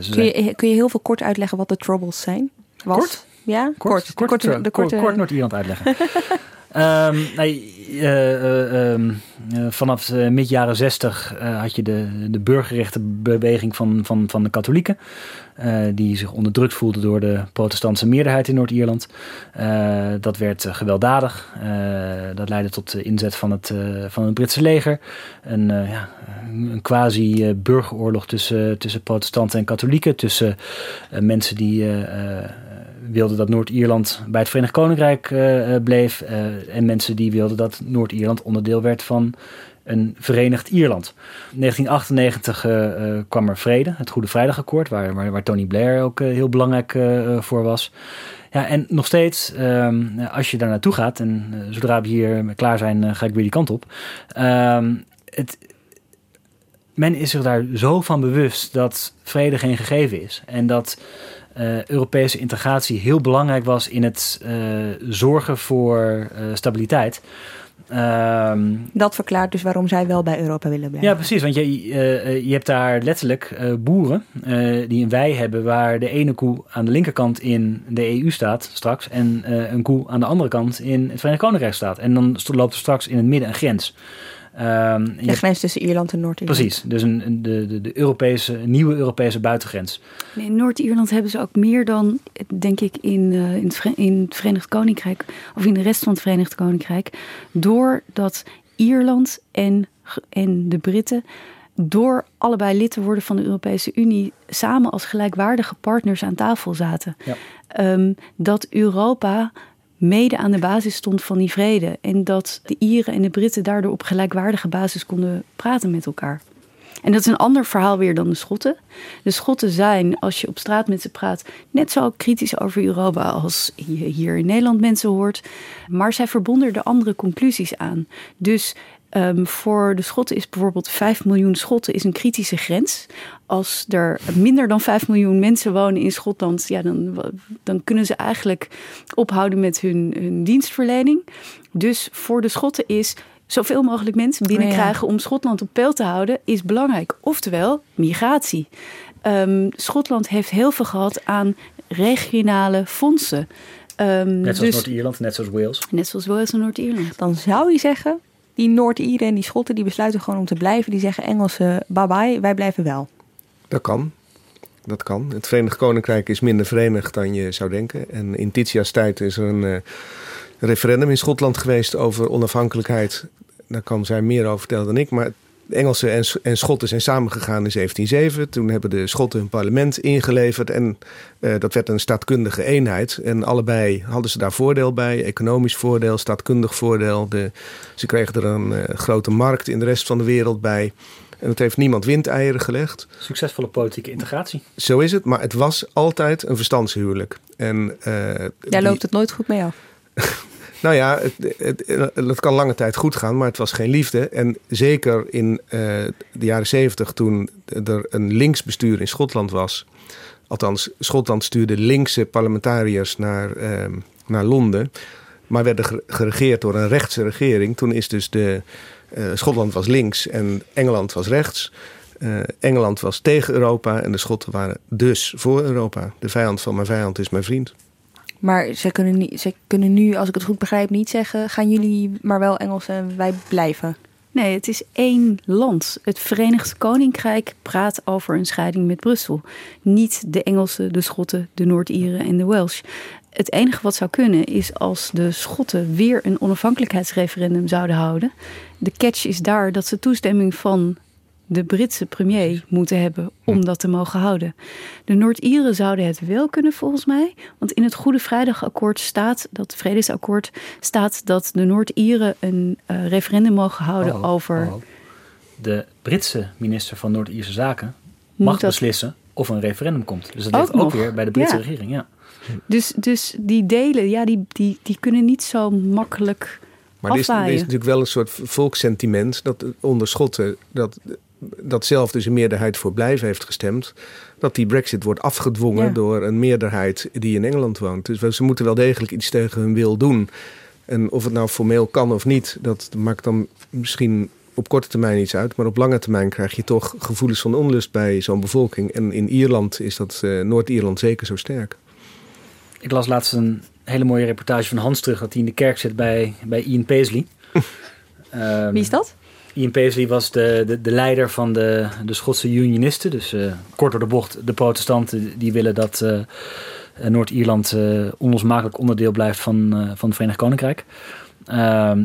Ze Kun je, kun je heel veel kort uitleggen wat de Troubles zijn? Was? Kort? Ja, kort. Kort, De korte, kort, de korte, kort Noord-Ierland uitleggen. Um, nee, uh, uh, um, vanaf mid jaren zestig had je de, de burgerrechtenbeweging van, van, van de katholieken. die zich onderdrukt voelde door de protestantse meerderheid in Noord-Ierland. dat werd gewelddadig. dat leidde tot de inzet van het, van het Britse leger. Een, ja, een quasi-burgeroorlog tussen, tussen protestanten en katholieken. Tussen mensen die wilden dat Noord-Ierland bij het Verenigd Koninkrijk uh, bleef. Uh, en mensen die wilden dat Noord-Ierland onderdeel werd van een verenigd Ierland. In 1998 uh, kwam er vrede, het Goede Vrijdagakkoord, waar, waar, waar Tony Blair ook heel belangrijk voor was. Ja, en nog steeds, ehm, als je daar naartoe gaat, en zodra we hier klaar zijn, ga ik weer die kant op. Ehm, het, men is zich daar zo van bewust dat vrede geen gegeven is. En dat uh, Europese integratie heel belangrijk was in het uh, zorgen voor uh, stabiliteit. Um, dat verklaart dus waarom zij wel bij Europa willen blijven. Ja, precies. Want je, je hebt daar letterlijk boeren die een wei hebben waar de ene koe aan de linkerkant in de EU staat straks en een koe aan de andere kant in het Verenigd Koninkrijk staat. En dan loopt er straks in het midden een grens. Um, de grens tussen Ierland en Noord-Ierland. Precies, dus een, de, de, de Europese, nieuwe Europese buitengrens. In Noord-Ierland hebben ze ook meer dan, denk ik, in, uh, in, het in het Verenigd Koninkrijk, of in de rest van het Verenigd Koninkrijk, doordat Ierland en, en de Britten door allebei lid te worden van de Europese Unie samen als gelijkwaardige partners aan tafel zaten. Ja. Um, dat Europa mede aan de basis stond van die vrede. En dat de Ieren en de Britten daardoor op gelijkwaardige basis konden praten met elkaar. En dat is een ander verhaal weer dan de Schotten. De Schotten zijn, als je op straat met ze praat, net zo kritisch over Europa als je hier in Nederland mensen hoort. Maar zij verbonden er andere conclusies aan. Dus Um, voor de Schotten is bijvoorbeeld 5 miljoen Schotten is een kritische grens. Als er minder dan 5 miljoen mensen wonen in Schotland, ja, dan, dan kunnen ze eigenlijk ophouden met hun, hun dienstverlening. Dus voor de Schotten is zoveel mogelijk mensen binnenkrijgen oh om Schotland op peil te houden, is belangrijk. Oftewel, migratie. Um, Schotland heeft heel veel gehad aan regionale fondsen. Um, net zoals dus, Noord-Ierland, net zoals Wales. Net zoals Wales en Noord-Ierland. Dan zou je zeggen, die Noord-Ieren en die Schotten die besluiten gewoon om te blijven. Die zeggen Engelsen bye bye, wij blijven wel. Dat kan. Dat kan. Het Verenigd Koninkrijk is minder verenigd dan je zou denken. En in Titia's tijd is er een uh, referendum in Schotland geweest over onafhankelijkheid. Daar kan zij meer over vertellen dan ik. Maar Engelsen en, en Schotten zijn samengegaan in 1707. Toen hebben de Schotten hun parlement ingeleverd en uh, dat werd een staatkundige eenheid. En allebei hadden ze daar voordeel bij, economisch voordeel, staatkundig voordeel. De, ze kregen er een uh, grote markt in de rest van de wereld bij. En het heeft niemand windeieren gelegd. Succesvolle politieke integratie. Zo is het, maar het was altijd een verstandshuwelijk. En, uh, Daar die... loopt het nooit goed mee af. Nou ja, het, het, het, kan lange tijd goed gaan, maar het was geen liefde. En zeker in uh, de jaren zeventig, toen er een linksbestuur in Schotland was. Althans, Schotland stuurde linkse parlementariërs naar, uh, naar Londen. Maar werden geregeerd door een rechtse regering. Toen is dus de. Uh, Schotland was links en Engeland was rechts. Engeland was tegen Europa en de Schotten waren dus voor Europa. De vijand van mijn vijand is mijn vriend. Maar ze kunnen, niet, ze kunnen nu, als ik het goed begrijp, niet zeggen: gaan jullie maar wel Engels en wij blijven. Nee, het is één land. Het Verenigd Koninkrijk praat over een scheiding met Brussel. Niet de Engelsen, de Schotten, de Noord-Ieren en de Welsh. Het enige wat zou kunnen is als de Schotten weer een onafhankelijkheidsreferendum zouden houden. De catch is daar dat ze toestemming van de Britse premier moeten hebben om dat te mogen houden. De Noord-Ieren zouden het wel kunnen volgens mij, want in het Goede Vrijdagakkoord staat, dat vredesakkoord staat dat de Noord-Ieren een uh, referendum mogen houden oh, over. Oh. De Britse minister van Noord-Ierse Zaken mag beslissen of een referendum komt. Dus dat ligt ook, weer bij de Britse regering, ja. Dus, dus die delen, ja, die, die, die kunnen niet zo makkelijk. Maar er is, er is, natuurlijk wel een soort volkssentiment dat onder Schotten dat dat zelf dus een meerderheid voor blijven heeft gestemd, dat die brexit wordt afgedwongen door een meerderheid die in Engeland woont. Dus ze moeten wel degelijk iets tegen hun wil doen. En of het nou formeel kan of niet, dat maakt dan misschien op korte termijn iets uit. Maar op lange termijn krijg je toch gevoelens van onlust bij zo'n bevolking. En in Ierland is dat, uh, Noord-Ierland zeker zo sterk. Ik las laatst een hele mooie reportage van Hans terug dat hij in de kerk zit bij, bij Ian Paisley. um, Wie is dat? Ian Paisley was de, de, de leider van de, de Schotse Unionisten. Dus uh, kort door de bocht, de protestanten die willen dat uh, Noord-Ierland uh, onlosmakelijk onderdeel blijft van, van het Verenigd Koninkrijk. Ehm,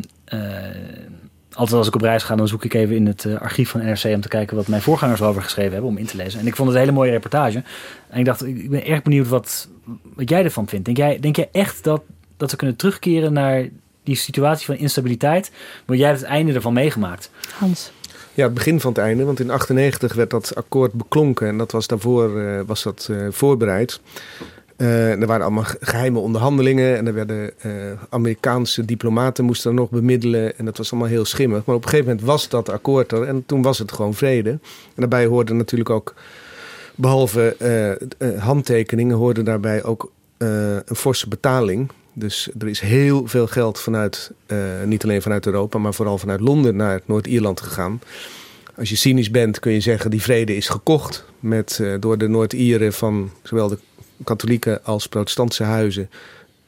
altijd als ik op reis ga, dan zoek ik even in het archief van NRC om te kijken wat mijn voorgangers over geschreven hebben, om in te lezen. En ik vond het een hele mooie reportage. En ik dacht, ik ben erg benieuwd wat, wat jij ervan vindt. Denk jij, denk jij echt dat, dat we kunnen terugkeren naar die situatie van instabiliteit, maar jij hebt het einde ervan meegemaakt. Hans. Ja, het begin van het einde, want in 98 werd dat akkoord beklonken en dat was daarvoor uh, was dat, uh, voorbereid. Uh, er waren allemaal geheime onderhandelingen en er werden Amerikaanse diplomaten moesten er nog bemiddelen en dat was allemaal heel schimmig. Maar op een gegeven moment was dat akkoord er en toen was het gewoon vrede. En daarbij hoorde natuurlijk ook, behalve handtekeningen, hoorde daarbij ook een forse betaling. Dus er is heel veel geld vanuit, uh, niet alleen vanuit Europa, maar vooral vanuit Londen naar Noord-Ierland gegaan. Als je cynisch bent, kun je zeggen die vrede is gekocht met, uh, door de Noord-Ieren van zowel de katholieke als protestantse huizen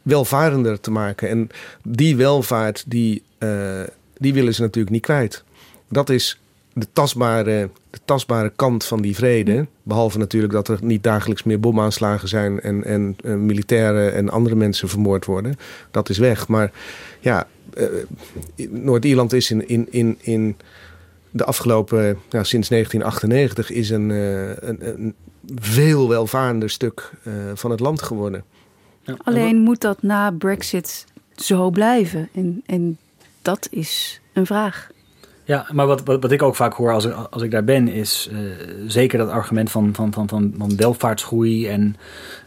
welvarender te maken. En die welvaart, die, uh, die willen ze natuurlijk niet kwijt. Dat is de tastbare, de tastbare kant van die vrede. Behalve natuurlijk dat er niet dagelijks meer bomaanslagen zijn en, en, en militairen en andere mensen vermoord worden. Dat is weg. Maar ja, uh, Noord-Ierland is in, in, in, in de afgelopen, nou, sinds 1998, is een, uh, een, een, veel welvarender stuk uh, van het land geworden. Ja. Alleen moet dat na Brexit zo blijven? En, en dat is een vraag. Ja, maar wat, wat, wat, ik ook vaak hoor als als ik daar ben, is uh, zeker dat argument van, van, van, van, van welvaartsgroei en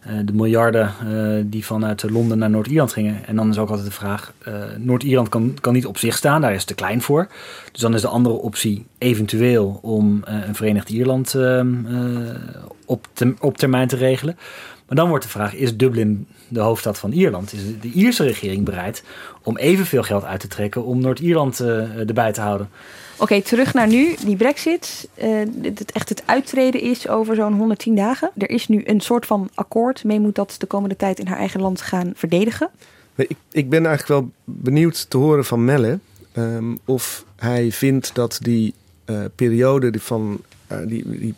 uh, de miljarden uh, die vanuit Londen naar Noord-Ierland gingen. En dan is ook altijd de vraag: Noord-Ierland kan, kan niet op zich staan, daar is te klein voor. Dus dan is de andere optie eventueel om een Verenigd Ierland ehm, op, te, op termijn te regelen. Maar dan wordt de vraag: is Dublin de hoofdstad van Ierland? Is de Ierse regering bereid om evenveel geld uit te trekken om Noord-Ierland uh, erbij te houden? Oké, okay, terug naar nu. Die Brexit, uh, het, echt het uittreden is over zo'n 110 dagen. Er is nu een soort van akkoord. Mee moet dat de komende tijd in haar eigen land gaan verdedigen. Ik, ik ben eigenlijk wel benieuwd te horen van Melle um, of hij vindt dat die uh, periode van die, die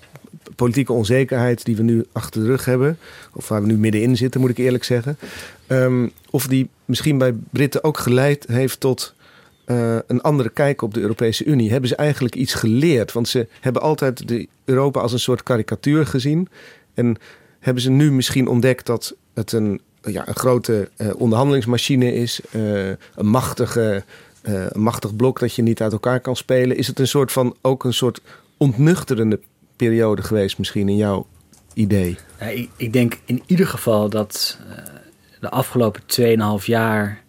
politieke onzekerheid die we nu achter de rug hebben, of waar we nu middenin zitten, moet ik eerlijk zeggen, um, of die misschien bij Britten ook geleid heeft tot uh, een andere kijk op de Europese Unie. Hebben ze eigenlijk iets geleerd? Want ze hebben altijd de Europa als een soort karikatuur gezien. En hebben ze nu misschien ontdekt dat het een, ja, een grote uh, onderhandelingsmachine is, uh, een machtige. een machtig blok dat je niet uit elkaar kan spelen. Is het een soort van ook een soort ontnuchterende periode geweest, misschien in jouw idee? Ik, ik, denk in ieder geval dat uh, de afgelopen 2,5 jaar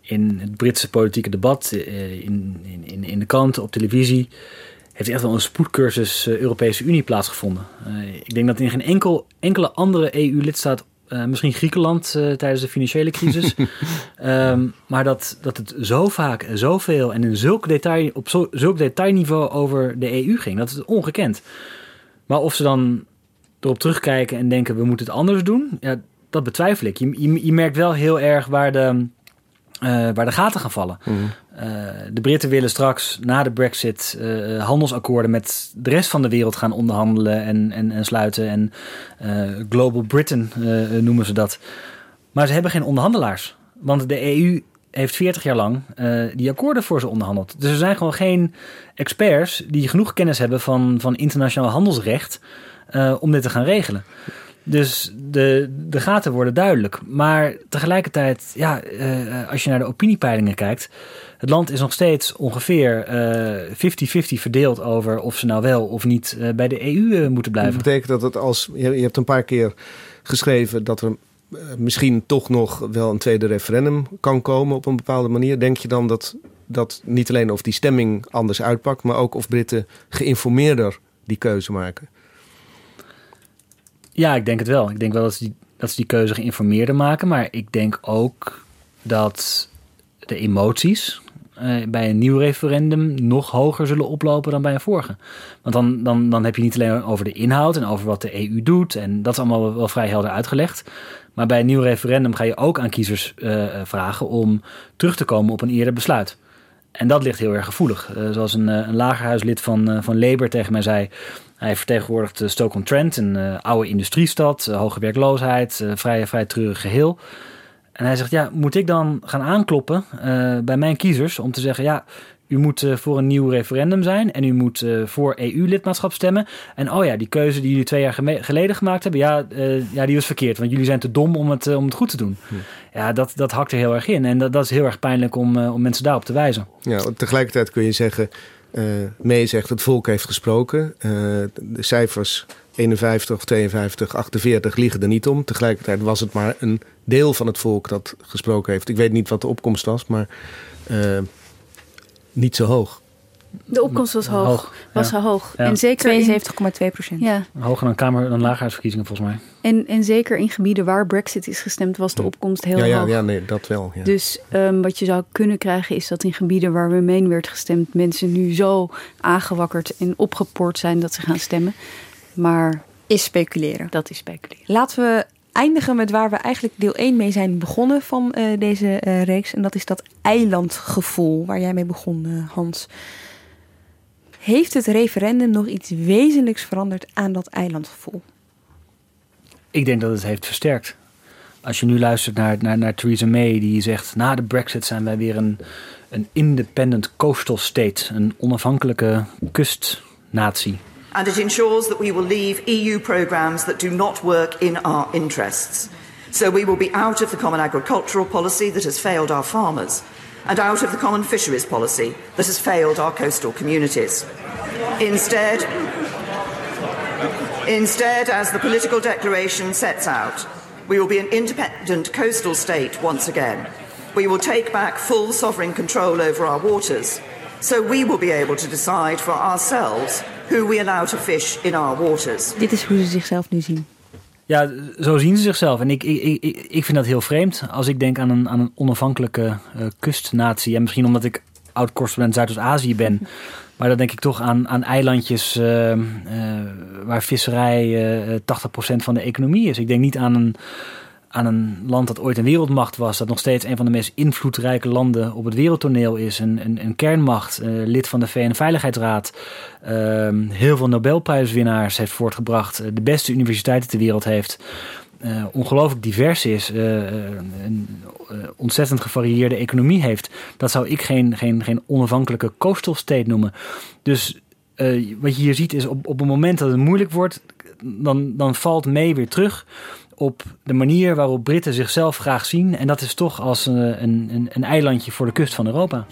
in het Britse politieke debat, uh, in, in, in de kranten, op televisie, heeft echt wel een spoedcursus uh, Europese Unie plaatsgevonden. ik denk dat in geen enkel, enkele andere EU-lidstaat uh, misschien Griekenland uh, tijdens de financiële crisis. um, maar dat, dat het zo vaak en zoveel en in zulk detail, op zo, zulk detailniveau over de EU ging, dat is ongekend. Maar of ze dan erop terugkijken en denken we moeten het anders doen, ja, dat betwijfel ik. Je, je, je merkt wel heel erg waar de, uh, waar de gaten gaan vallen. Mm. Uh, de Britten willen straks na de Brexit uh, handelsakkoorden met de rest van de wereld gaan onderhandelen en, en, en sluiten. En Global Britain noemen ze dat. Maar ze hebben geen onderhandelaars. Want de EU heeft 40 jaar lang die akkoorden voor ze onderhandeld. Dus er zijn gewoon geen experts die genoeg kennis hebben van, van internationaal handelsrecht om dit te gaan regelen. Dus de, de gaten worden duidelijk. Maar tegelijkertijd, ja, uh, als je naar de opiniepeilingen kijkt. Het land is nog steeds ongeveer 50-50 uh, verdeeld over of ze nou wel of niet bij de EU moeten blijven. Dat betekent dat het als. Je hebt een paar keer geschreven dat er misschien toch nog wel een tweede referendum kan komen op een bepaalde manier. Denk je dan dat, dat niet alleen of die stemming anders uitpakt, maar ook of Britten geïnformeerder die keuze maken? Ja, ik denk het wel. Ik denk wel dat ze die, dat ze die keuze geïnformeerder maken. Maar ik denk ook dat de emoties eh, bij een nieuw referendum nog hoger zullen oplopen dan bij een vorige. Want dan, dan, dan heb je niet alleen over de inhoud en over wat de EU doet. En dat is allemaal wel vrij helder uitgelegd. Maar bij een nieuw referendum ga je ook aan kiezers eh, vragen om terug te komen op een eerder besluit. En dat ligt heel erg gevoelig. Eh, zoals een, eh, een lagerhuislid van, eh, van Labour tegen mij zei. Hij vertegenwoordigt Stoke-on-Trent, een eh, oude industriestad, eh, hoge werkloosheid, eh, vrij, vrij treurig geheel. En hij zegt, ja, moet ik dan gaan aankloppen eh, bij mijn kiezers om te zeggen, ja, u moet eh, voor een nieuw referendum zijn en u moet eh, voor EU-lidmaatschap stemmen. En oh ja, die keuze die jullie twee jaar geleden gemaakt hebben, ja, eh, ja, die was verkeerd, want jullie zijn te dom om het, om het goed te doen. Ja, dat, dat hakt er heel erg in en dat, dat is heel erg pijnlijk om, om mensen daarop te wijzen. Ja, tegelijkertijd kun je zeggen, eh May zegt het volk heeft gesproken. De cijfers 51 of 52, 48 liegen er niet om. Tegelijkertijd was het maar een deel van het volk dat gesproken heeft. Ik weet niet wat de opkomst was, maar niet zo hoog. De opkomst was hoog. Hoog, was ja. hoog. Ja. En zeker in- 72,2 procent. Ja, Hoger dan kamer dan lagerhuisverkiezingen volgens mij. en, en zeker in gebieden waar Brexit is gestemd, was de opkomst heel ja, ja, hoog. ja, nee, dat wel. Ja. Dus ehm, wat je zou kunnen krijgen is dat in gebieden waar Remain werd gestemd, mensen nu zo aangewakkerd en opgepoord zijn dat ze gaan stemmen. Maar Is speculeren. dat is speculeren. Laten we eindigen met waar we eigenlijk deel 1 mee zijn begonnen van eh, deze eh, reeks. En dat is dat eilandgevoel waar jij mee begon, eh, Hans. Heeft het referendum nog iets wezenlijks veranderd aan dat eilandgevoel? Ik denk dat het heeft versterkt. Als je nu luistert naar, naar, naar Theresa May, die zegt: na de Brexit zijn wij weer een, een independent coastal state, een onafhankelijke kustnatie. And it ensures that we will leave EU programmes that do not work in our interests. So we will be out of the common agricultural policy that has failed our farmers, and out of the common fisheries policy that has failed our coastal communities. Instead, instead, as the political declaration sets out, we will be an independent coastal state once again. We will take back full sovereign control over our waters, so we will be able to decide for ourselves who we allow to fish in our waters. Dit is hoe ze zichzelf nu zien. Ja, zo zien ze zichzelf. En ik, ik, ik, ik vind dat heel vreemd als ik denk aan een, aan een onafhankelijke eh, kustnatie. En misschien omdat ik oud-correspondent Zuidoost-Azië ben. Maar dan denk ik toch aan, aan eilandjes eh, eh, waar visserij eh 80% van de economie is. Ik denk niet aan een, aan een land dat ooit een wereldmacht was. Dat nog steeds een van de meest invloedrijke landen op het wereldtoneel is. Een, een, een kernmacht, eh, lid van de VN-veiligheidsraad. ehm, heel veel Nobelprijswinnaars heeft voortgebracht. eh, de beste universiteiten ter wereld heeft. eh, ongelooflijk divers is, een ontzettend gevarieerde economie heeft. Dat zou ik geen, geen, geen onafhankelijke coastal state noemen. Dus wat je hier ziet is op, op het moment dat het moeilijk wordt, dan, dan valt mee weer terug op de manier waarop Britten zichzelf graag zien. En dat is toch als een, een, een, eilandje voor de kust van Europa.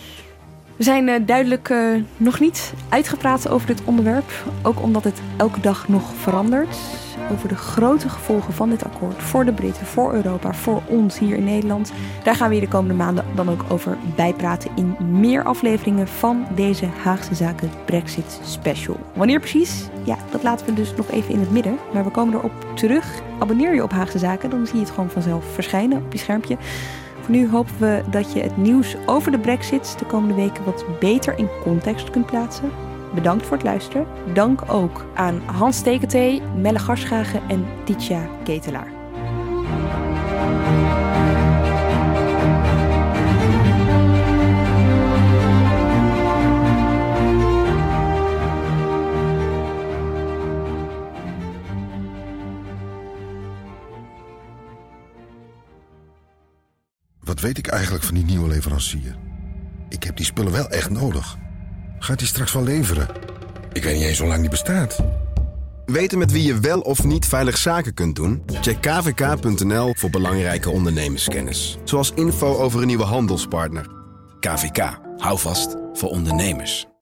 We zijn eh, duidelijk eh, nog niet uitgepraat over dit onderwerp. Ook omdat het elke dag nog verandert. Over de grote gevolgen van dit akkoord voor de Britten, voor Europa, voor ons hier in Nederland. Daar gaan we hier de komende maanden dan ook over bijpraten in meer afleveringen van deze Haagse Zaken Brexit Special. Wanneer precies? Ja, dat laten we dus nog even in het midden. Maar we komen erop terug. Abonneer je op Haagse Zaken, dan zie je het gewoon vanzelf verschijnen op je schermpje. Voor nu hopen we dat je het nieuws over de Brexit de komende weken wat beter in context kunt plaatsen. Bedankt voor het luisteren. Dank ook aan Hans Tekentee, Melle Garschagen en Titia Ketelaar. Wat weet ik eigenlijk van die nieuwe leverancier? Ik heb die spullen wel echt nodig. Gaat hij straks wel leveren? Ik weet niet eens hoe lang die bestaat. Weten met wie je wel of niet veilig zaken kunt doen? Check kvk.nl voor belangrijke ondernemerskennis. Zoals info over een nieuwe handelspartner. KVK, hou vast voor ondernemers.